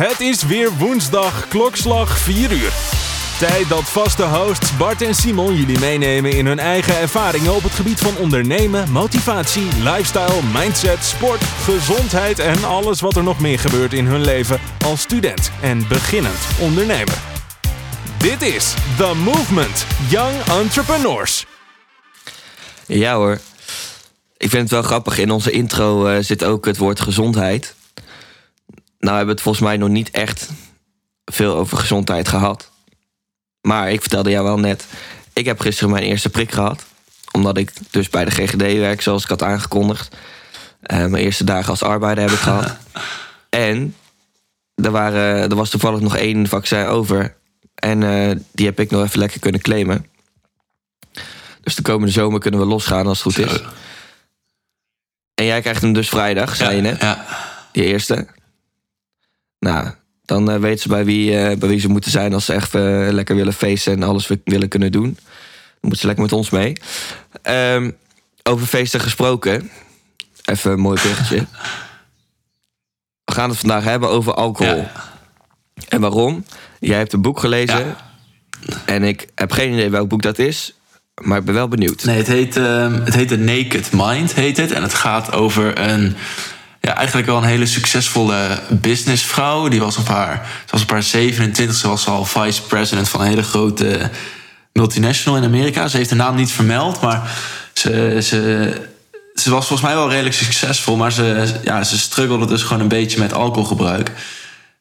Het is weer woensdag, klokslag 4 uur. Tijd dat vaste hosts Bart en Simon jullie meenemen in hun eigen ervaringen op het gebied van ondernemen, motivatie, lifestyle, mindset, sport, gezondheid en alles wat er nog meer gebeurt in hun leven als student en beginnend ondernemer. Dit is The Movement Young Entrepreneurs. Ja hoor. Ik vind het wel grappig. In onze intro eh, zit ook het woord gezondheid. Nou hebben we het volgens mij nog niet echt veel over gezondheid gehad. Maar ik vertelde jou wel net. Ik heb gisteren mijn eerste prik gehad. Omdat ik dus bij de GGD werk, zoals ik had aangekondigd. Eh, mijn eerste dagen als arbeider heb ik gehad. En er, waren, er was toevallig nog één vaccin over. En eh, die heb ik nog even lekker kunnen claimen. Dus de komende zomer kunnen we losgaan als het goed is. En jij krijgt hem dus vrijdag, zei je net. Ja. Die eerste. Nou, dan eh, weten ze bij wie, eh, bij wie ze moeten zijn als ze echt eh, lekker willen feesten en alles wi- willen kunnen doen. Dan moeten ze lekker met ons mee. Ehm, over feesten gesproken. Even een mooi bruggetje. We gaan het vandaag hebben over alcohol. Ja. En waarom? Jij hebt een boek gelezen. Ja. En ik heb geen idee welk boek dat is. Maar ik ben wel benieuwd. Nee, het heet, ehm, het heet The Naked Mind, heet het. En het gaat over een, ja, eigenlijk wel een hele succesvolle businessvrouw. Die was op haar, ze was op haar 27 ze was al vice president van een hele grote multinational in Amerika. Ze heeft de naam niet vermeld, maar ze, ze, ze was volgens mij wel redelijk succesvol. Maar ze, ja, ze struggelde dus gewoon een beetje met alcoholgebruik.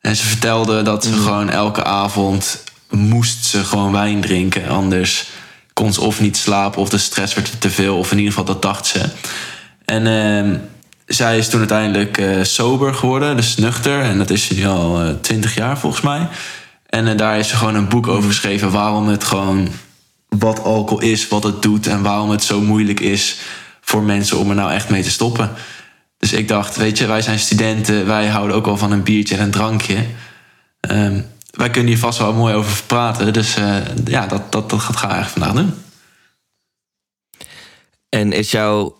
En ze vertelde dat ze gewoon elke avond moest ze gewoon wijn drinken. Anders kon ze of niet slapen of de stress werd te veel. Of in ieder geval dat dacht ze. En ehm, zij is toen uiteindelijk eh, sober geworden, dus nuchter. En dat is ze nu al twintig jaar volgens mij. En eh, daar heeft ze gewoon een boek over geschreven waarom het gewoon wat alcohol is, wat het doet en waarom het zo moeilijk is voor mensen om er nou echt mee te stoppen. Dus ik dacht, weet je, wij zijn studenten, wij houden ook wel van een biertje en een drankje. Ehm, wij kunnen hier vast wel mooi over praten. Dus eh, ja, dat, dat, dat ga ik eigenlijk vandaag doen. En is jouw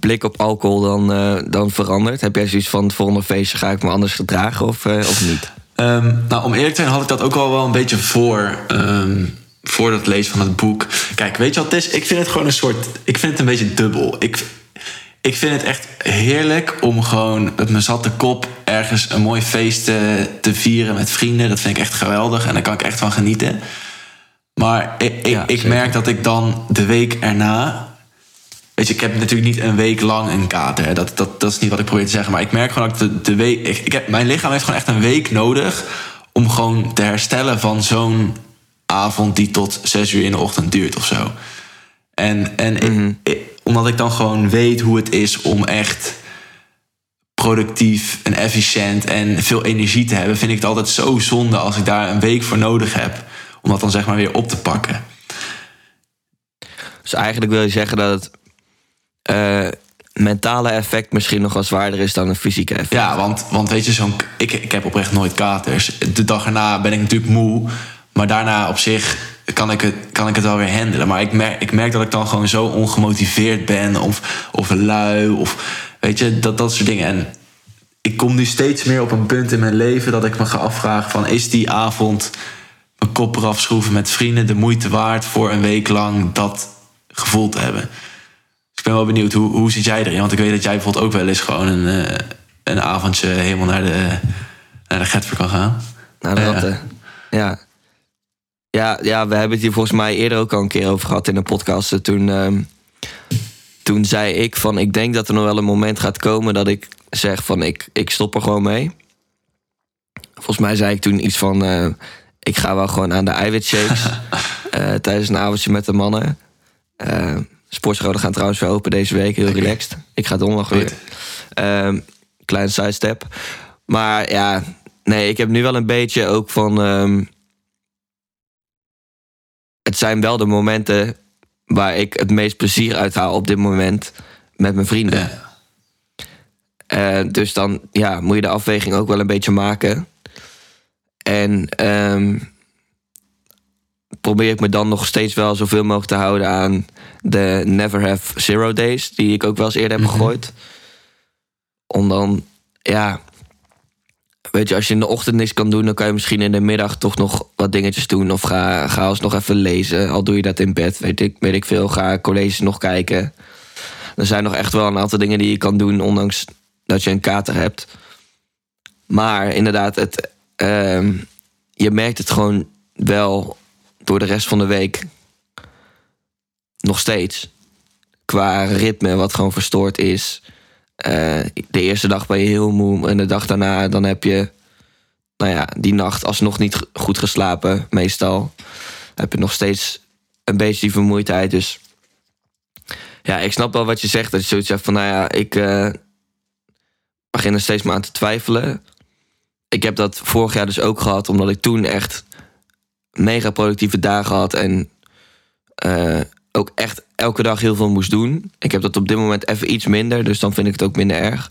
blik op alcohol dan, eh, dan veranderd? Heb jij zoiets van het volgende feestje ga ik me anders gedragen of, eh, of niet? Ehm, nou, om eerlijk te zijn had ik dat ook al wel een beetje voor, ehm, voor het lezen van het boek. Kijk, weet je wat het is? Ik vind het gewoon een soort... Ik vind het een beetje dubbel. Ik, ik vind het echt heerlijk om gewoon met mijn zatte kop... ergens een mooi feest te, te vieren met vrienden. Dat vind ik echt geweldig en daar kan ik echt van genieten. Maar ik, ik, Ja, ik merk dat ik dan de week erna... Weet je, ik heb natuurlijk niet een week lang een kater. hè. Dat, dat, dat is niet wat ik probeer te zeggen. Maar ik merk gewoon dat de, de week... Ik, ik heb, mijn lichaam heeft gewoon echt een week nodig... om gewoon te herstellen van zo'n avond... die tot zes uur in de ochtend duurt of zo. En, en ik- ik- omdat ik dan gewoon weet hoe het is om echt productief en efficiënt en veel energie te hebben... vind ik het altijd zo zonde als ik daar een week voor nodig heb... om dat dan zeg maar weer op te pakken. Dus eigenlijk wil je zeggen dat het eh, mentale effect misschien nog wel zwaarder is dan een fysieke effect. Ja, want, want weet je, zo'n, ik, ik heb oprecht nooit katers. De dag erna ben ik natuurlijk moe. Maar daarna op zich kan ik het, kan ik het wel weer handelen. Maar ik merk, ik merk dat ik dan gewoon zo ongemotiveerd ben. Of, of lui. Of weet je, dat, dat soort dingen. En ik kom nu steeds meer op een punt in mijn leven dat ik me ga afvragen: van, is die avond mijn kop eraf schroeven met vrienden de moeite waard voor een week lang dat gevoel te hebben? Ik ben wel benieuwd, hoe, hoe zit jij erin? Want ik weet dat jij bijvoorbeeld ook wel eens gewoon een, eh, een avondje helemaal naar de, naar de Getver kan gaan. Nou, de Ja. ratten. Ja. Ja, ja, we hebben het hier volgens mij eerder ook al een keer over gehad in een podcast. Eh, Toen, ehm, toen zei ik van, ik denk dat er nog wel een moment gaat komen dat ik zeg van, ik, ik stop er gewoon mee. Volgens mij zei ik toen iets van, eh, ik ga wel gewoon aan de eiwitshakes eh, tijdens een avondje met de mannen. Sportscholen gaan trouwens weer open deze week, heel relaxed. Ik ga donderdag weer. Ehm kleine sidestep. Maar ja, nee, ik heb nu wel een beetje ook van. ehm, het zijn wel de momenten waar ik het meest plezier uit haal op dit moment met mijn vrienden. Ja. Eh, dus dan ja, moet je de afweging ook wel een beetje maken. En ehm, probeer ik me dan nog steeds wel zoveel mogelijk te houden aan de Never Have Zero Days, die ik ook wel eens eerder heb Mhm. gegooid. Om dan, ja, weet je, als je in de ochtend niks kan doen, dan kan je misschien in de middag toch nog wat dingetjes doen. Of ga, ga eens nog even lezen. Al doe je dat in bed, weet ik, weet ik veel. Ga colleges nog kijken. Er zijn nog echt wel een aantal dingen die je kan doen, ondanks dat je een kater hebt. Maar inderdaad, het, ehm, je merkt het gewoon wel door de rest van de week. Nog steeds. Qua ritme, wat gewoon verstoord is. Eh, de eerste dag ben je heel moe. En de dag daarna dan heb je, nou ja, die nacht alsnog niet goed geslapen. Meestal heb je nog steeds een beetje die vermoeidheid. Dus ja, ik snap wel wat je zegt. Dat je zoiets zegt van, nou ja, ik eh, begin er steeds maar aan te twijfelen. Ik heb dat vorig jaar dus ook gehad, omdat ik toen echt mega productieve dagen had. En eh, ook echt elke dag heel veel moest doen. Ik heb dat op dit moment even iets minder, dus dan vind ik het ook minder erg.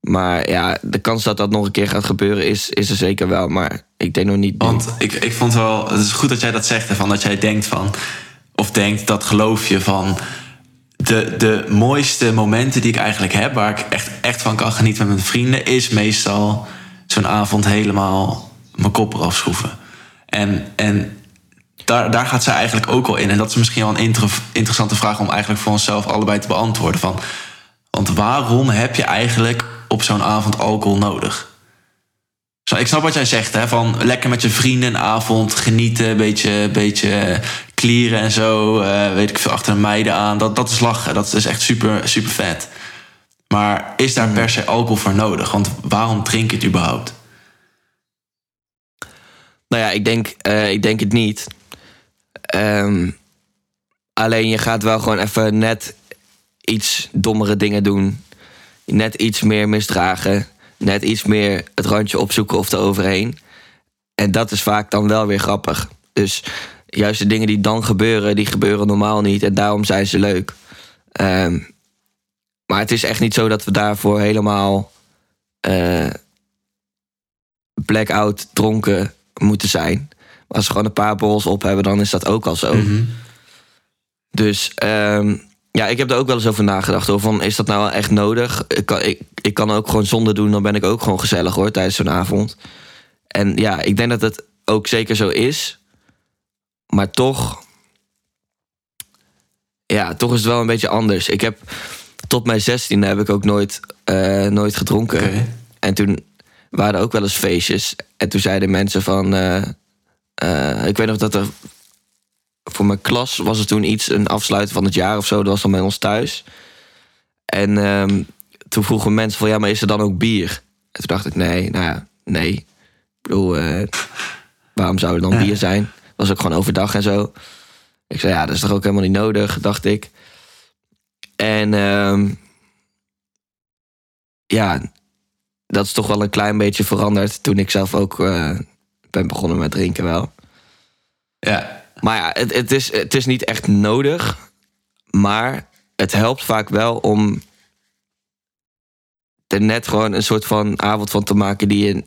Maar ja, de kans dat dat nog een keer gaat gebeuren is, is er zeker wel. Maar ik denk nog niet. Want ik, ik vond wel, het is goed dat jij dat zegt, hè, van dat jij denkt van, of denkt, dat geloof je van. De, de mooiste momenten die ik eigenlijk heb, waar ik echt, echt van kan genieten met mijn vrienden, is meestal zo'n avond helemaal mijn kop eraf schroeven. En, en daar, daar gaat zij eigenlijk ook al in. En dat is misschien wel een inter- interessante vraag om eigenlijk voor onszelf allebei te beantwoorden. Van, want waarom heb je eigenlijk op zo'n avond alcohol nodig? Zo, ik snap wat jij zegt, hè? Van lekker met je vrienden een avond genieten, een beetje, beetje klieren en zo. eh, weet ik veel, achter de meiden aan. Dat, dat is lachen. Dat is echt super, super vet. Maar is daar per se alcohol voor nodig? Want waarom drink je het überhaupt? Nou ja, ik denk, eh, ik denk het niet. Ehm, alleen je gaat wel gewoon even net iets dommere dingen doen. Net iets meer misdragen. Net iets meer het randje opzoeken of eroverheen. En dat is vaak dan wel weer grappig. Dus juist de dingen die dan gebeuren, die gebeuren normaal niet. En daarom zijn ze leuk. Ehm, maar het is echt niet zo dat we daarvoor helemaal eh, blackout dronken moeten zijn. Maar als we gewoon een paar borrels op hebben, dan is dat ook al zo. Dus ehm, ja, ik heb er ook wel eens over nagedacht. Hoor, van, is dat nou wel echt nodig? Ik kan, ik, ik kan ook gewoon zonder doen, dan ben ik ook gewoon gezellig hoor, tijdens zo'n avond. En ja, ik denk dat het ook zeker zo is. Maar toch, ja, toch is het wel een beetje anders. Ik heb tot mijn zestiende heb ik ook nooit, eh, nooit gedronken. En toen waren ook wel eens feestjes. En toen zeiden mensen van... eh, eh, ik weet nog dat er... Voor mijn klas was er toen iets, een afsluiten van het jaar of zo. Dat was dan bij ons thuis. En ehm, toen vroegen mensen van... Ja, maar is er dan ook bier? En toen dacht ik, nee, nou ja, nee. Ik bedoel, eh, waarom zou er dan bier zijn? was ook gewoon overdag en zo. Ik zei, ja, dat is toch ook helemaal niet nodig, dacht ik. En ehm, ja, dat is toch wel een klein beetje veranderd toen ik zelf ook eh, ben begonnen met drinken wel. Ja, Maar ja, het, het, is, het is niet echt nodig. Maar het helpt vaak wel om er net gewoon een soort van avond van te maken die je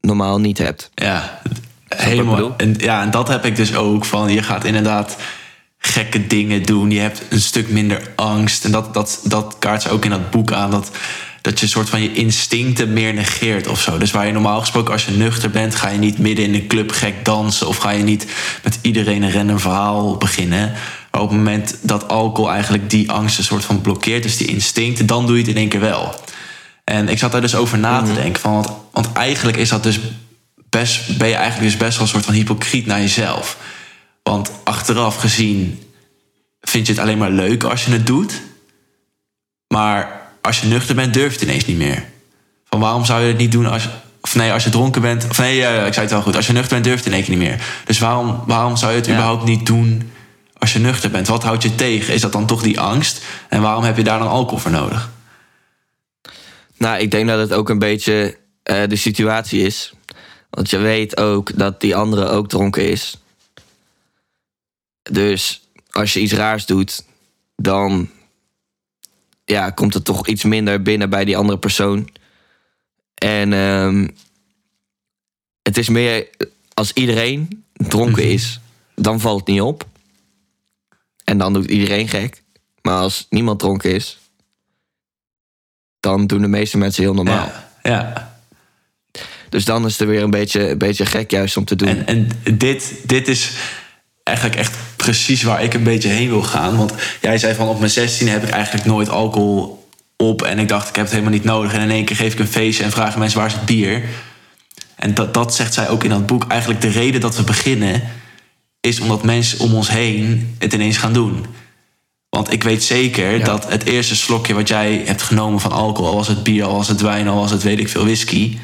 normaal niet hebt. ja. Helemaal. En, ja, en dat heb ik dus ook. Van, je gaat inderdaad gekke dingen doen. Je hebt een stuk minder angst. En dat, dat, dat kaart ze ook in dat boek aan. Dat, dat je een soort van je instincten meer negeert of zo. Dus waar je normaal gesproken als je nuchter bent... ga je niet midden in een club gek dansen... of ga je niet met iedereen een random verhaal beginnen. Maar op het moment dat alcohol eigenlijk die angst een soort van blokkeert... dus die instincten, dan doe je het in één keer wel. En ik zat daar dus over na te denken. Van, want, want eigenlijk is dat dus best, ben je eigenlijk dus best wel een soort van hypocriet naar jezelf. Want achteraf gezien vind je het alleen maar leuk als je het doet. Maar als je nuchter bent, durf je het ineens niet meer. Van waarom zou je het niet doen als. Of nee, als je dronken bent... Of nee, ja, ik zei het wel goed. Als je nuchter bent, durf je het in één keer niet meer. Dus waarom, waarom zou je het Ja. überhaupt niet doen als je nuchter bent? Wat houdt je tegen? Is dat dan toch die angst? En waarom heb je daar dan alcohol voor nodig? Nou, ik denk dat het ook een beetje eh, de situatie is. Want je weet ook dat die andere ook dronken is. Dus als je iets raars doet, dan ja, komt het toch iets minder binnen bij die andere persoon. En ehm, het is meer als iedereen dronken is, dan valt het niet op. En dan doet iedereen gek. Maar als niemand dronken is, dan doen de meeste mensen heel normaal. Ja, ja. Dus dan is het weer een beetje, een beetje gek juist om te doen. En, en dit, dit is eigenlijk echt precies waar ik een beetje heen wil gaan. Want jij zei van op mijn 16 heb ik eigenlijk nooit alcohol op. En ik dacht, ik heb het helemaal niet nodig. En in één keer geef ik een feestje en vragen mensen waar is het bier. En dat, dat zegt zij ook in dat boek. Eigenlijk de reden dat we beginnen is omdat mensen om ons heen het ineens gaan doen. Want ik weet zeker dat het eerste slokje wat jij hebt genomen van alcohol, al was het bier, al was het wijn, al was het weet ik veel whisky,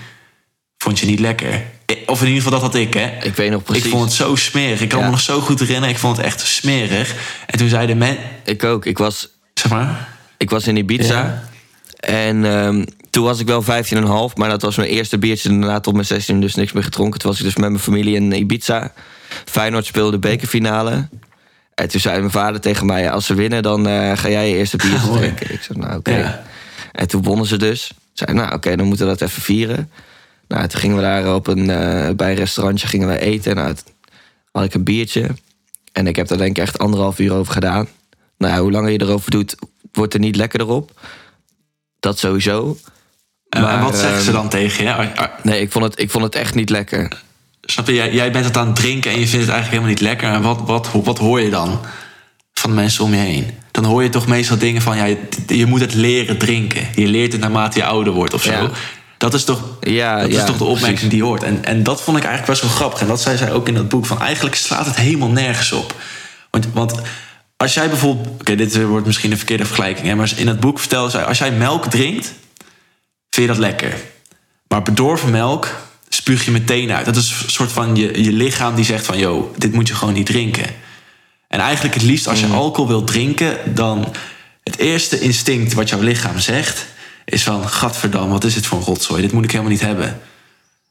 vond je niet lekker. Of in ieder geval dat had ik, hè? Ik weet nog precies. Ik vond het zo smerig. Ik kan Ja. me nog zo goed herinneren. Ik vond het echt smerig. En toen zeiden men, Ik ook. Ik was, zeg maar, ik was in Ibiza. Ja. En ehm, toen was ik wel 15,5. Maar dat was mijn eerste biertje. Daarna tot mijn 16 dus niks meer gedronken. Toen was ik dus met mijn familie in Ibiza. Feyenoord speelde de bekerfinale. En toen zei mijn vader tegen mij... als ze winnen, dan eh, ga jij je eerste biertje Mooi. drinken. Ik zei, nou oké. Ja. En toen wonnen ze dus. Ik zei, nou oké, dan moeten we dat even vieren. Nou, toen gingen we daar op een, eh, bij een restaurantje gingen we eten. Nou, toen had ik een biertje. En ik heb daar denk ik echt anderhalf uur over gedaan. Nou, ja, hoe langer je erover doet, wordt er niet lekkerder op. Dat sowieso. en Maar, wat zeggen ze ehm, dan tegen je? Nee, ik vond het, ik vond het echt niet lekker. Snap je, jij, jij bent het aan het drinken en je vindt het eigenlijk helemaal niet lekker. En wat, wat, wat hoor je dan van de mensen om je heen? Dan hoor je toch meestal dingen van, ja, je, je moet het leren drinken. Je leert het naarmate je ouder wordt of zo. Ja. Dat is toch, Ja, dat ja, is toch de opmerking precies. die je hoort. En, en dat vond ik eigenlijk best wel grappig. En dat zei zij ook in dat boek. Van eigenlijk slaat het helemaal nergens op. Want, want als jij bijvoorbeeld... Oké, dit wordt misschien een verkeerde vergelijking. Hè, maar in het boek vertelde zij... Als jij melk drinkt, vind je dat lekker. Maar bedorven melk spuug je meteen uit. Dat is een soort van je, je lichaam die zegt van... Yo, dit moet je gewoon niet drinken. En eigenlijk het liefst als je alcohol wilt drinken... dan het eerste instinct wat jouw lichaam zegt... is van, gadverdamme, wat is dit voor een rotzooi? Dit moet ik helemaal niet hebben.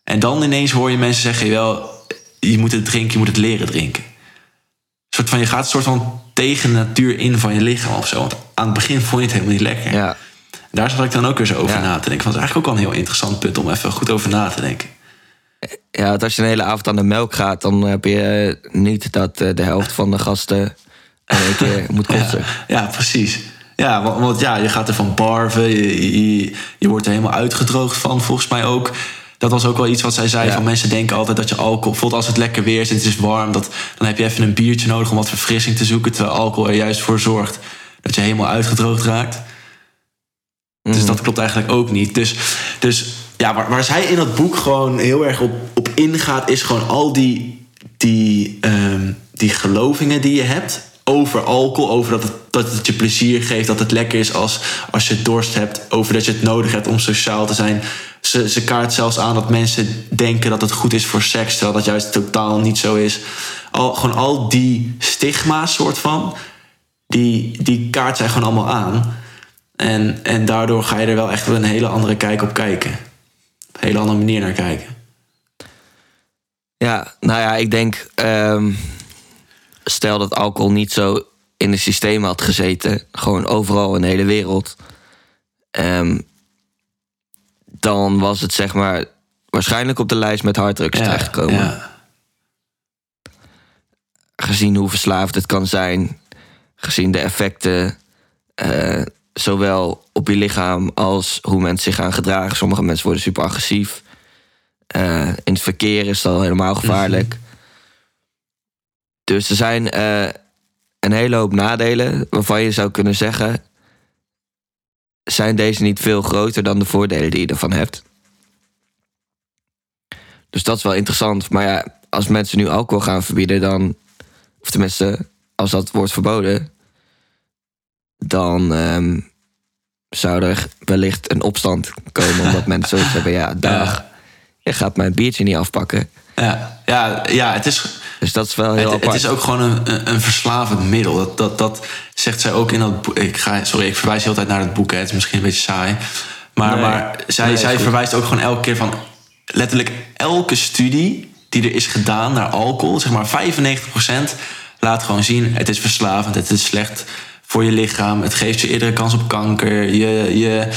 En dan ineens hoor je mensen zeggen... Wel, je moet het drinken, je moet het leren drinken. Een soort van, je gaat een soort van tegen de natuur in van je lichaam of zo. Want aan het begin vond je het helemaal niet lekker. Ja, Daar zat ik dan ook weer zo over Ja. na te denken. Want dat is eigenlijk ook wel een heel interessant punt om even goed over na te denken. ja, want als je een hele avond aan de melk gaat... dan heb je eh, niet dat eh, de helft van de gasten... in één keer moet kotsen. Ja, precies. Ja, want, want ja, je gaat ervan barven. Je, je, je wordt er helemaal uitgedroogd van, volgens mij ook. Dat was ook wel iets wat zij zei. Ja. Van mensen denken altijd dat je alcohol... Bijvoorbeeld als het lekker weer is en het is warm... Dat, dan heb je even een biertje nodig om wat verfrissing te zoeken. Terwijl alcohol er juist voor zorgt dat je helemaal uitgedroogd raakt. Dus Mhm. dat klopt eigenlijk ook niet. Dus, dus ja, waar, waar zij in dat boek gewoon heel erg op, op ingaat, is gewoon al die, die, ehm, die gelovingen die je hebt over alcohol, over dat het, dat het je plezier geeft, dat het lekker is als, als je dorst hebt, over dat je het nodig hebt om sociaal te zijn. Ze, ze kaart zelfs aan dat mensen denken dat het goed is voor seks, terwijl dat juist totaal niet zo is. Al, gewoon al die stigma's, soort van, die, die kaart zij gewoon allemaal aan. En, en daardoor ga je er wel echt wel een hele andere kijk op kijken. Op een hele andere manier naar kijken. Ja, nou ja, ik denk... ehm, stel dat alcohol niet zo in het systeem had gezeten... gewoon overal in de hele wereld... ehm, dan was het zeg maar waarschijnlijk op de lijst met harddrugs terechtgekomen. ja. Gezien hoe verslaafd het kan zijn... gezien de effecten... eh, zowel op je lichaam als hoe mensen zich gaan gedragen. Sommige mensen worden super agressief. Eh, in het verkeer is dat al helemaal gevaarlijk. Dus er zijn eh, een hele hoop nadelen waarvan je zou kunnen zeggen... zijn deze niet veel groter dan de voordelen die je ervan hebt. Dus dat is wel interessant. Maar ja, als mensen nu alcohol gaan verbieden, dan... of tenminste, als dat wordt verboden... dan ehm, zou er wellicht een opstand komen... omdat mensen zoiets hebben, ja, dag... je gaat mijn biertje niet afpakken. Ja, ja, ja het, is, Dus dat is wel heel het, apart. het is ook gewoon een, een, verslavend middel. Dat, dat, dat zegt zij ook in dat boek. Ik ga, sorry, ik verwijs heel tijd naar het boek. Hè. Het is misschien een beetje saai. Maar, Nee. maar zij, Nee, zij verwijst ook gewoon elke keer van... letterlijk elke studie die er is gedaan naar alcohol... zeg maar 95% laat gewoon zien... het is verslavend, het is slecht voor je lichaam... het geeft je eerdere kans op kanker. Je, je,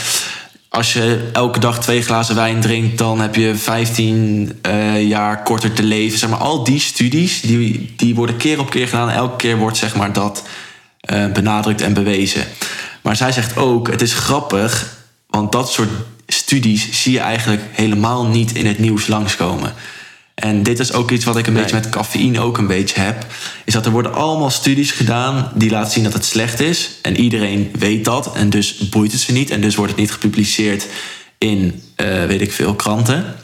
als je elke dag twee glazen wijn drinkt... dan heb je 15 eh, jaar korter te leven. Zeg maar, al die studies die, die worden keer op keer gedaan... elke keer wordt zeg maar, dat eh, benadrukt en bewezen. Maar zij zegt ook, het is grappig... want dat soort studies zie je eigenlijk helemaal niet in het nieuws langskomen. En dit is ook iets wat ik een beetje met cafeïne ook een beetje heb. Is dat er worden allemaal studies gedaan die laten zien dat het slecht is. En iedereen weet dat. En dus boeit het ze niet. En dus wordt het niet gepubliceerd in, eh, weet ik veel, kranten.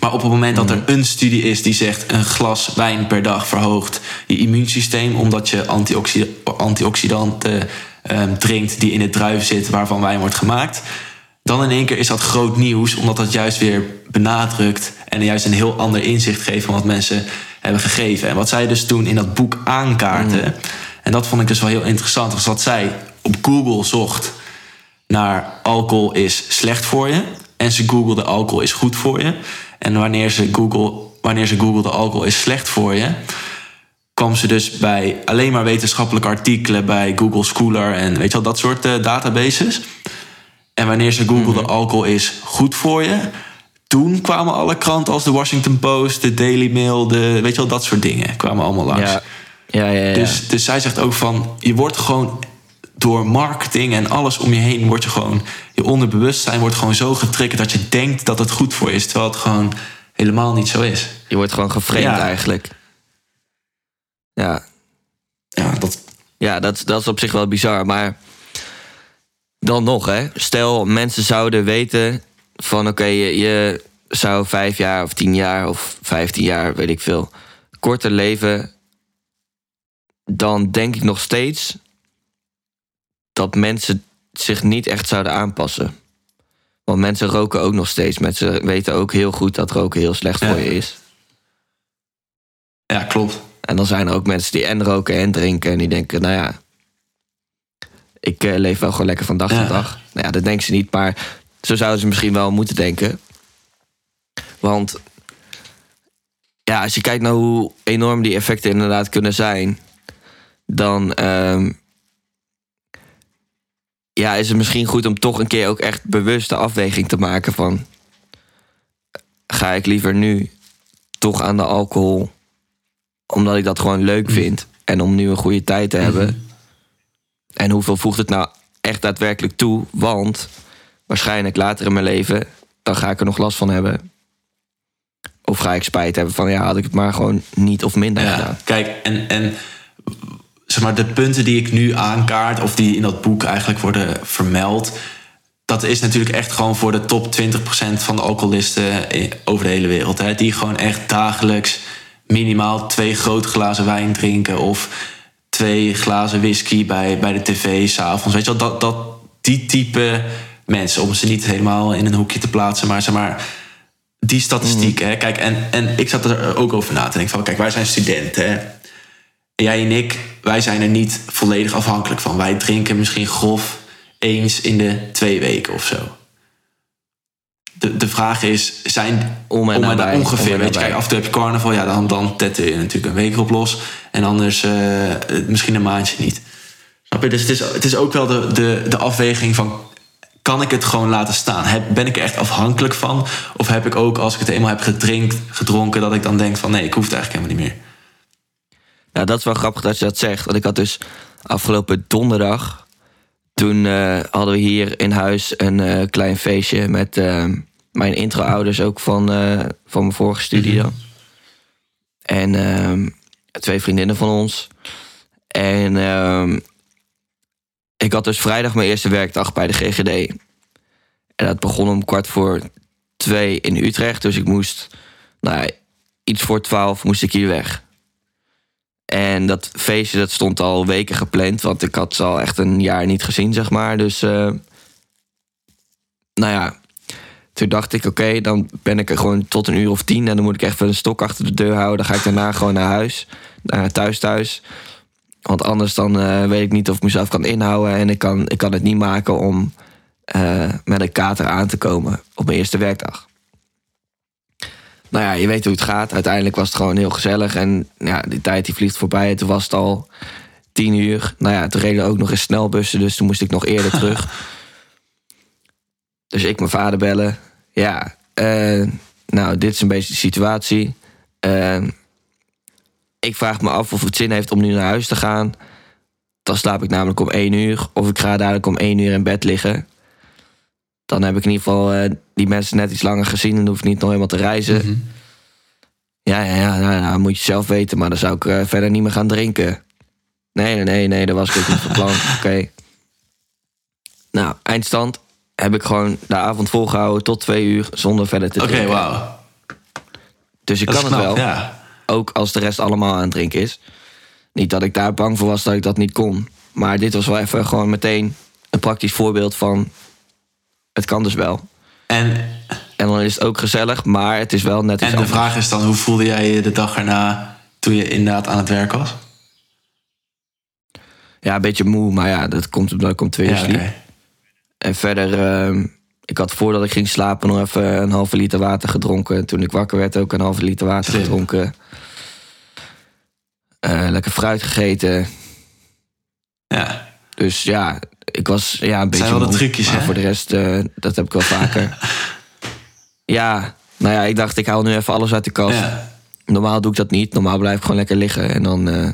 Maar op het moment dat er een studie is die zegt een glas wijn per dag verhoogt je immuunsysteem, omdat je antioxidanten um, drinkt die in het druif zit waarvan wijn wordt gemaakt, dan in één keer is dat groot nieuws, omdat dat juist weer benadrukt en juist een heel ander inzicht geeft van wat mensen hebben gegeven. En wat zij dus toen in dat boek aankaarten, mm. en dat vond ik dus wel heel interessant, was dat zij op Google zocht naar alcohol is slecht voor je. En ze googelde alcohol is goed voor je. En wanneer ze, Google, wanneer ze googelde alcohol is slecht voor je, kwam ze dus bij alleen maar wetenschappelijke artikelen bij Google Scholar en weet je wel, dat soort uh, databases. En wanneer ze googelde mhm. alcohol is goed voor je, toen kwamen alle kranten als de Washington Post, de Daily Mail, de, weet je wel, dat soort dingen kwamen allemaal langs. Ja. Ja, ja, ja. Dus, dus zij zegt ook van, je wordt gewoon door marketing en alles om je heen, wordt je gewoon, je onderbewustzijn wordt gewoon zo getriggerd dat je denkt dat het goed voor je is, terwijl het gewoon helemaal niet zo is. Je wordt gewoon geframed eigenlijk. Ja. Ja, dat... Ja, dat, dat is op zich wel bizar, maar dan nog, hè. Stel, mensen zouden weten van oké, je, je, zou vijf jaar of tien jaar of vijftien jaar, weet ik veel, korter leven. Dan denk ik nog steeds dat mensen zich niet echt zouden aanpassen. Want mensen roken ook nog steeds. Mensen weten ook heel goed dat roken heel slecht voor je is. Ja, klopt. En dan zijn er ook mensen die en roken en drinken. En die denken, nou ja, ik uh, leef wel gewoon lekker van dag tot dag. Nou ja, dat denken ze niet, maar zo zouden ze misschien wel moeten denken. Want ja, als je kijkt naar hoe enorm die effecten inderdaad kunnen zijn, dan ehm, ja, is het misschien goed om toch een keer ook echt bewust de afweging te maken van ga ik liever nu toch aan de alcohol omdat ik dat gewoon leuk vind en om nu een goede tijd te hebben. En hoeveel voegt het nou echt daadwerkelijk toe? Want waarschijnlijk later in mijn leven, dan ga ik er nog last van hebben. Of ga ik spijt hebben van ja, had ik het maar gewoon niet of minder ja, gedaan. Kijk, en, en zeg maar, de punten die ik nu aankaart, of die in dat boek eigenlijk worden vermeld, dat is natuurlijk echt gewoon voor de top 20% van de alcoholisten over de hele wereld. Hè, die gewoon echt dagelijks minimaal twee grote glazen wijn drinken of twee glazen whisky bij, bij de tv s'avonds. Weet je wel, dat, dat, die type mensen, om ze niet helemaal in een hoekje te plaatsen, maar zeg maar, die statistiek. Hè? Kijk, en, en ik zat er ook over na te denken van, kijk, wij zijn studenten. Hè? jij en ik, wij zijn er niet volledig afhankelijk van. Wij drinken misschien grof eens in de twee weken of zo. De, de vraag is, zijn om en, om en ongeveer, weet je, kijk, af en toe heb je carnaval, ja, dan, dan tetten je natuurlijk een week op los. En anders uh, misschien een maandje niet. Snap je? Dus het is, het is ook wel de, de, de afweging van kan ik het gewoon laten staan? Heb, ben ik er echt afhankelijk van? Of heb ik ook, als ik het eenmaal heb gedrinkt, gedronken, dat ik dan denk van nee, ik hoef het eigenlijk helemaal niet meer. Ja, dat is wel grappig dat je dat zegt. Want ik had dus afgelopen donderdag. Toen uh, hadden we hier in huis een uh, klein feestje met uh, mijn intro-ouders ook van, van mijn vorige studie mhm. dan. En ehm, twee vriendinnen van ons. En ehm, ik had dus vrijdag mijn eerste werkdag bij de GGD. En dat begon om kwart voor twee in Utrecht. Dus ik moest, nou, iets voor twaalf moest ik hier weg. En dat feestje dat stond al weken gepland, want ik had ze al echt een jaar niet gezien, zeg maar. Dus, uh, nou ja, toen dacht ik, oké, dan ben ik er gewoon tot een uur of tien. En dan moet ik echt een stok achter de deur houden. Dan ga ik daarna gewoon naar huis, naar thuis thuis. Want anders dan uh, weet ik niet of ik mezelf kan inhouden. En ik kan, ik kan het niet maken om met een kater aan te komen op mijn eerste werkdag nou ja, je weet hoe het gaat. Uiteindelijk was het gewoon heel gezellig. En ja, die tijd die vliegt voorbij. Toen was het al tien uur. Nou ja, toen reden ook nog eens snelbussen. Dus toen moest ik nog eerder terug. Dus ik mijn vader bellen. Ja, uh, nou, dit is een beetje de situatie. Uh, ik vraag me af of het zin heeft om nu naar huis te gaan. Dan slaap ik namelijk om één uur. Of ik ga dadelijk om één uur in bed liggen. Dan heb ik in ieder geval eh, die mensen net iets langer gezien en hoef ik niet nog helemaal te reizen. Mhm. Ja, ja, ja, nou, nou, moet je zelf weten, maar dan zou ik eh, verder niet meer gaan drinken. Nee, nee, nee, nee, dat was ik ook niet van plan. Oké. Nou, eindstand heb ik gewoon de avond volgehouden tot twee uur zonder verder te Oké, drinken. wauw. Dus ik Dat kan het knap, wel, Ja. ook als de rest allemaal aan het drinken is. Niet dat ik daar bang voor was dat ik dat niet kon. Maar dit was wel even gewoon meteen een praktisch voorbeeld van... het kan dus wel. En, En dan is het ook gezellig, maar het is wel net iets en de anders. vraag is dan, hoe voelde jij je de dag erna toen je inderdaad aan het werk was? Ja, een beetje moe, maar ja, dat komt omdat ik om twee uur Ja, oké. En verder, ehm, ik had voordat ik ging slapen nog even een halve liter water gedronken. Toen ik wakker werd ook een halve liter water Slim. gedronken. Eh, lekker fruit gegeten. Ja. Dus ja, ik was ja, een beetje zijn wel de trucjes, maar hè? voor de rest, eh, dat heb ik wel vaker. ja, nou ja, ik dacht ik haal nu even alles uit de kast. ja. Normaal doe ik dat niet. Normaal blijf ik gewoon lekker liggen. En dan eh,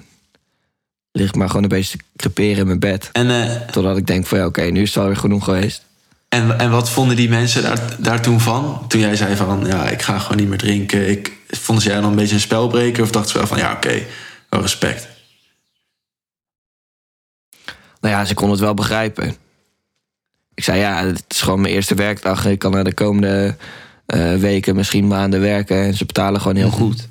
lig ik maar gewoon een beetje te creperen in mijn bed. En, eh, Totdat ik denk van ja, oké, nu is het alweer genoeg geweest. en, en wat vonden die mensen daar, daar toen van? Toen jij zei van, ja, ik ga gewoon niet meer drinken. Ik, vonden ze jij dan een beetje een spelbreker? Of dachten ze wel van, ja, oké, wel respect. Nou ja, ze kon het wel begrijpen. Ik zei ja, het is gewoon mijn eerste werkdag. Ik kan er de komende eh, weken, misschien maanden werken. En ze betalen gewoon heel goed.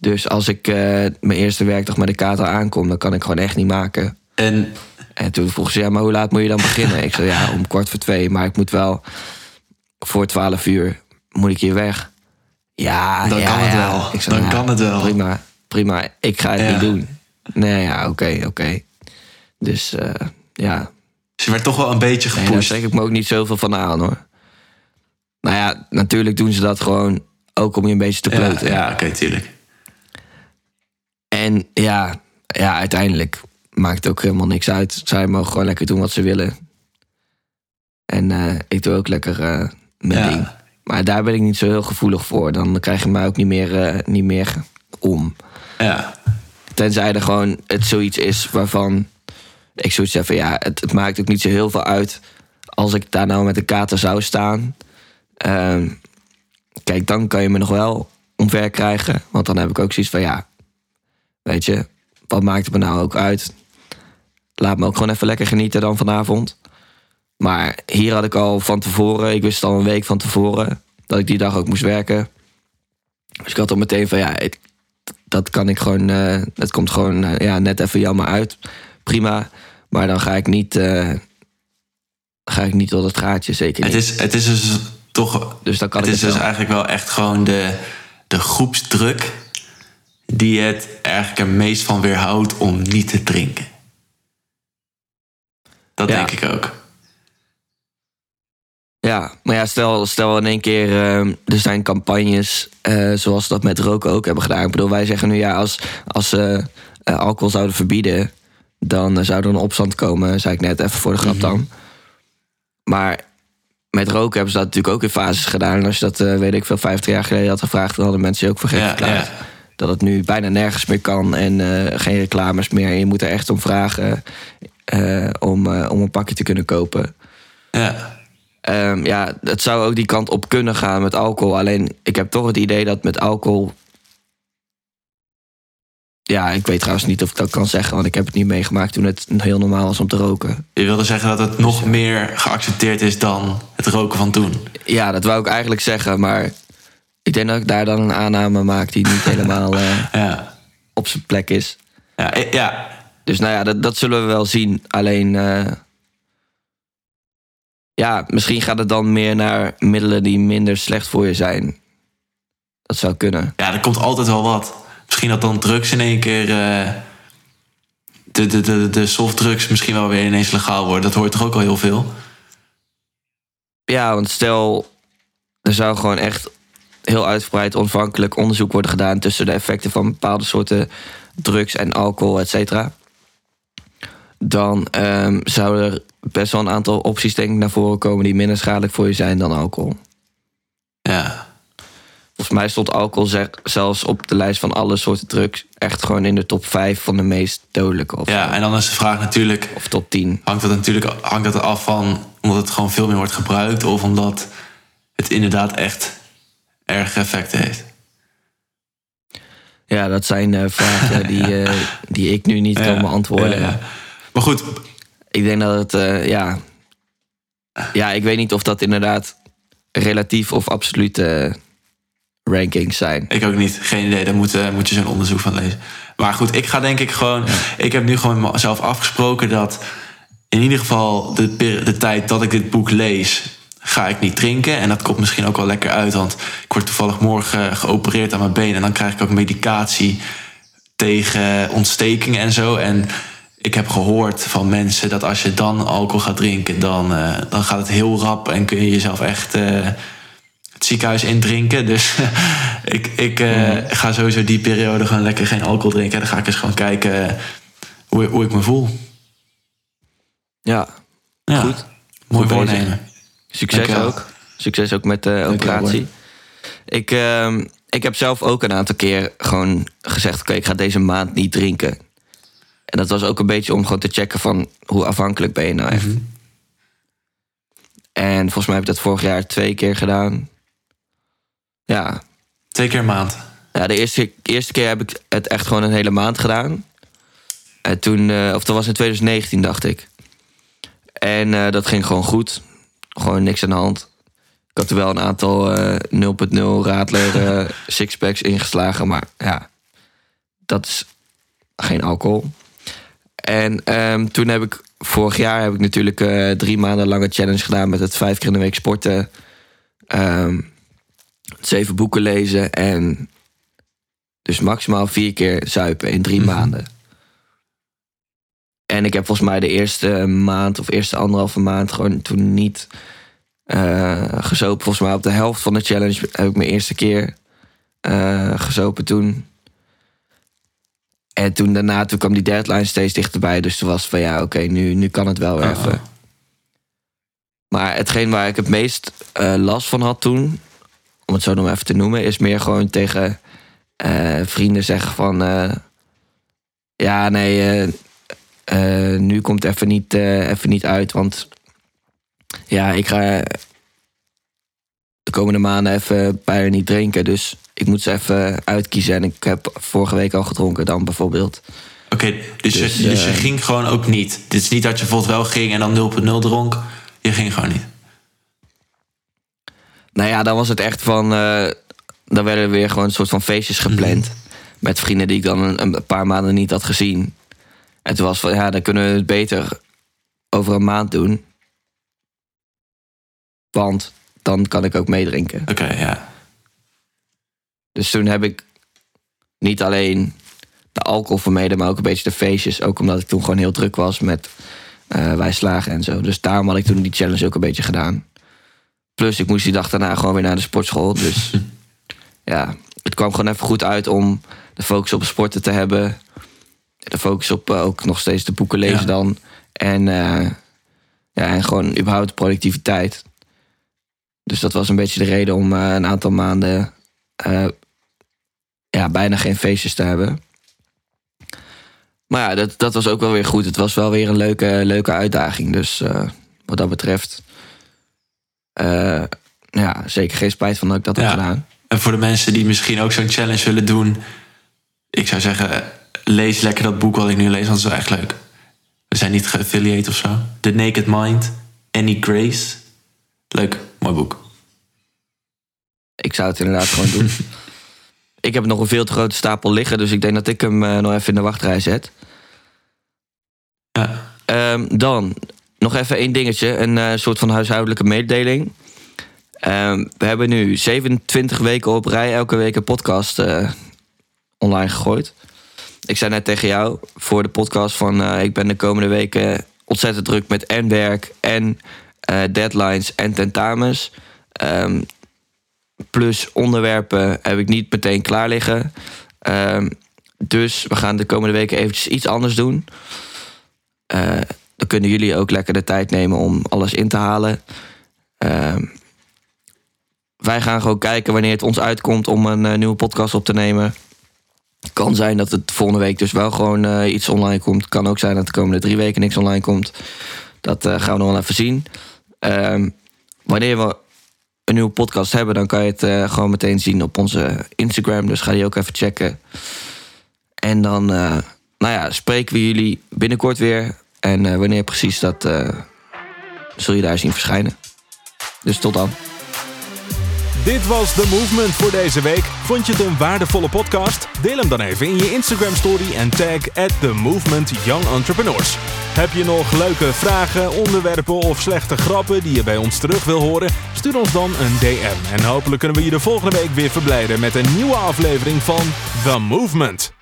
Dus als ik eh, mijn eerste werkdag met de kater aankom, dan kan ik gewoon echt niet maken. En En toen vroeg ze, ja, maar hoe laat moet je dan beginnen? ik zei, ja, om kwart voor twee. Maar ik moet wel voor twaalf uur, moet ik hier weg. Ja, Dan ja, kan het wel. Ik zei, Dan ja, kan het wel. Prima, prima. Ik ga het niet doen. Nee, ja, oké, oké. Dus eh, ja, ze werd toch wel een beetje nee, daar gepusht. trek ik me ook niet zoveel van aan hoor. Nou ja, natuurlijk doen ze dat gewoon ook om je een beetje te pleuten. ja oké, tuurlijk. En ja, ja, uiteindelijk maakt het ook helemaal niks uit. Zij mogen gewoon lekker doen wat ze willen. En eh, ik doe ook lekker eh mijn Ja. ding. Maar daar ben ik niet zo heel gevoelig voor. Dan krijg je mij ook niet meer, niet meer om. Ja, Tenzij er gewoon het zoiets is waarvan ik zoiets heb van ja, het, het maakt ook niet zo heel veel uit als ik daar nou met een kater zou staan. Ehm, kijk, dan kan je me nog wel omver krijgen. Want dan heb ik ook zoiets van ja, weet je, wat maakt het me nou ook uit? Laat me ook gewoon even lekker genieten dan vanavond. Maar hier had ik al van tevoren, ik wist al een week van tevoren dat ik die dag ook moest werken. Dus ik had al meteen van ja, dat kan ik gewoon, eh het komt gewoon eh, ja, net even jammer uit. Prima. Maar dan ga ik niet, eh, ga ik niet tot het gaatje, zeker niet. het is, het is dus toch... dus dan kan Het is het dus eigenlijk wel echt gewoon de, de groepsdruk... die het eigenlijk er meest van weerhoudt om niet te drinken. Dat Ja. denk ik ook. Ja, maar ja, stel, stel in één keer, eh, er zijn campagnes eh, zoals dat met roken ook hebben gedaan. Ik bedoel, wij zeggen nu ja, als, als ze eh, alcohol zouden verbieden, dan eh, zou er een opstand komen, zei ik net even voor de grap dan. Maar met roken hebben ze dat natuurlijk ook in fases gedaan. En als je dat, eh, weet ik veel, 50 jaar geleden had gevraagd, dan hadden mensen je ook voor gek Ja, verklaard. ja. Dat het nu bijna nergens meer kan en eh, geen reclames meer. En je moet er echt om vragen om, om een pakje te kunnen kopen. Ja. Ehm, ja, het zou ook die kant op kunnen gaan met alcohol. Alleen ik heb toch het idee dat met alcohol. Ja, ik weet trouwens niet of ik dat kan zeggen, want ik heb het niet meegemaakt toen het heel normaal was om te roken. Je wilde zeggen dat het nog meer geaccepteerd is dan het roken van toen. Ja, dat wou ik eigenlijk zeggen, maar ik denk dat ik daar dan een aanname maak die niet helemaal eh, Ja. op zijn plek is. Ja, eh, ja. Dus nou ja, dat, dat zullen we wel zien. Alleen, eh, ja, misschien gaat het dan meer naar middelen die minder slecht voor je zijn. Dat zou kunnen. ja, er komt altijd wel wat. Misschien dat dan drugs in één keer... eh, de, de, de, de softdrugs misschien wel weer ineens legaal worden. Dat hoort toch ook al heel veel? Ja, want stel, er zou gewoon echt heel uitgebreid onafhankelijk onderzoek worden gedaan tussen de effecten van bepaalde soorten drugs en alcohol, et cetera. Dan ehm zouden er best wel een aantal opties denk ik naar voren komen die minder schadelijk voor je zijn dan alcohol. Ja. Volgens mij stond alcohol zelfs op de lijst van alle soorten drugs. Echt gewoon in de top 5 van de meest dodelijke. Of, Ja, en dan is de vraag natuurlijk, of top 10. hangt dat natuurlijk hangt dat af van omdat het gewoon veel meer wordt gebruikt of omdat het inderdaad echt erg effecten heeft. Ja, dat zijn eh, vragen die, eh, die ik nu niet kan beantwoorden. ja, ja. Maar goed, Ik denk dat het, eh, ja. Ja, ik weet niet of dat inderdaad relatief of absolute rankings zijn. ik ook niet. Geen idee. Daar moet, eh, moet je zo'n onderzoek van lezen. Maar goed, ik ga denk ik gewoon. Ik heb nu gewoon mezelf afgesproken dat in ieder geval de, tijd dat ik dit boek lees, ga ik niet drinken. En dat komt misschien ook wel lekker uit, want ik word toevallig morgen geopereerd aan mijn been en dan krijg ik ook medicatie tegen ontstekingen en zo. En ik heb gehoord van mensen dat als je dan alcohol gaat drinken, dan, eh, dan gaat het heel rap en kun je jezelf echt eh, het ziekenhuis indrinken. Dus ik, ik eh, ga sowieso die periode gewoon lekker geen alcohol drinken. En dan ga ik eens gewoon kijken hoe, hoe ik me voel. Ja, Ja, Goed. Mooi Goed voornemen. succes Dankjewel. ook. Succes ook met de Dankjewel, operatie. Ik, ehm, ik heb zelf ook een aantal keer gewoon gezegd... oké, ik ga deze maand niet drinken. En dat was ook een beetje om gewoon te checken van... hoe afhankelijk ben je nou echt. Mhm. En volgens mij heb ik dat vorig jaar twee keer gedaan. Ja, Twee keer een maand. Ja, de eerste, eerste keer heb ik het echt gewoon een hele maand gedaan. En toen, eh, of dat was in 2019, dacht ik. En eh, dat ging gewoon goed. Gewoon niks aan de hand. Ik had er wel een aantal eh 0.0 Radler eh, sixpacks ingeslagen, maar ja, dat is geen alcohol. En ehm, toen heb ik, vorig jaar heb ik natuurlijk eh, drie maanden lange challenge gedaan met het vijf keer in de week sporten. Ehm, zeven boeken lezen en dus maximaal vier keer zuipen in drie Mhm. maanden. En ik heb volgens mij de eerste maand of eerste anderhalve maand gewoon toen niet eh gezopen. Volgens mij op de helft van de challenge heb ik mijn eerste keer eh gezopen toen. En toen daarna, toen kwam die deadline steeds dichterbij. Dus toen was het van ja, oké, nu, nu kan het wel weer Oh, even. oh. Maar hetgeen waar ik het meest eh, last van had toen, om het zo nog even te noemen, is meer gewoon tegen eh, vrienden zeggen van eh, ja, nee, eh, nu komt het even niet, even niet uit, want ja, ik ga de komende maanden even bijna niet drinken, dus ik moet ze even uitkiezen en ik heb vorige week al gedronken dan bijvoorbeeld. Oké, dus, Dus, je, dus je eh, ging gewoon ook niet. Dit is niet dat je bijvoorbeeld wel ging en dan 0.0 dronk. Je ging gewoon niet. Nou ja, dan was het echt van. eh, dan werden er weer gewoon een soort van feestjes gepland. Met vrienden die ik dan een, een paar maanden niet had gezien. En toen was van ja, dan kunnen we het beter over een maand doen. Want dan kan ik ook meedrinken. Oké, ja. Dus toen heb ik niet alleen de alcohol vermeden, maar ook een beetje de feestjes. Ook omdat ik toen gewoon heel druk was met eh wij slagen en zo. Dus daarom had ik toen die challenge ook een beetje gedaan. Plus, ik moest die dag daarna gewoon weer naar de sportschool. Dus ja, het kwam gewoon even goed uit om de focus op sporten te hebben. De focus op eh, ook nog steeds de boeken lezen Ja. dan. En, eh, ja, en gewoon überhaupt productiviteit. Dus dat was een beetje de reden om eh, een aantal maanden ja, bijna geen feestjes te hebben. Maar ja, dat, dat was ook wel weer goed. Het was wel weer een leuke, leuke uitdaging. Dus wat dat betreft, eh, ja, zeker geen spijt van dat ik dat heb Ja. gedaan. En voor de mensen die misschien ook zo'n challenge willen doen, ik zou zeggen, lees lekker dat boek wat ik nu lees, want het is wel echt leuk. We zijn niet geaffiliate of zo. The Naked Mind, Annie Grace. Leuk, mooi boek. Ik zou het inderdaad gewoon doen. Ik heb nog een veel te grote stapel liggen, dus ik denk dat ik hem eh, nog even in de wachtrij zet. Ja. Ehm, dan nog even één dingetje, een eh, soort van huishoudelijke mededeling. Ehm, we hebben nu 27 weken op rij elke week een podcast eh, online gegooid. Ik zei net tegen jou voor de podcast van eh, ik ben de komende weken ontzettend druk met en werk en deadlines en tentamens. Ehm, plus onderwerpen heb ik niet meteen klaar liggen. Ehm, dus we gaan de komende weken eventjes iets anders doen. Dan kunnen jullie ook lekker de tijd nemen om alles in te halen. Ehm, wij gaan gewoon kijken wanneer het ons uitkomt om een eh, nieuwe podcast op te nemen. Kan zijn dat het volgende week dus wel gewoon eh, iets online komt. Kan ook zijn dat de komende drie weken niks online komt. Dat eh, gaan we nog wel even zien. Ehm, wanneer we een nieuwe podcast hebben, dan kan je het gewoon meteen zien op onze Instagram. Dus ga die ook even checken. En dan, nou ja, spreken we jullie binnenkort weer. En eh, wanneer precies, dat eh, zul je daar zien verschijnen. Dus tot dan. Dit was The Movement voor deze week. Vond je het een waardevolle podcast? Deel hem dan even in je Instagram story en tag at The Movement Young Entrepreneurs. Heb je nog leuke vragen, onderwerpen of slechte grappen die je bij ons terug wil horen? Stuur ons dan een DM en hopelijk kunnen we je de volgende week weer verblijden met een nieuwe aflevering van The Movement.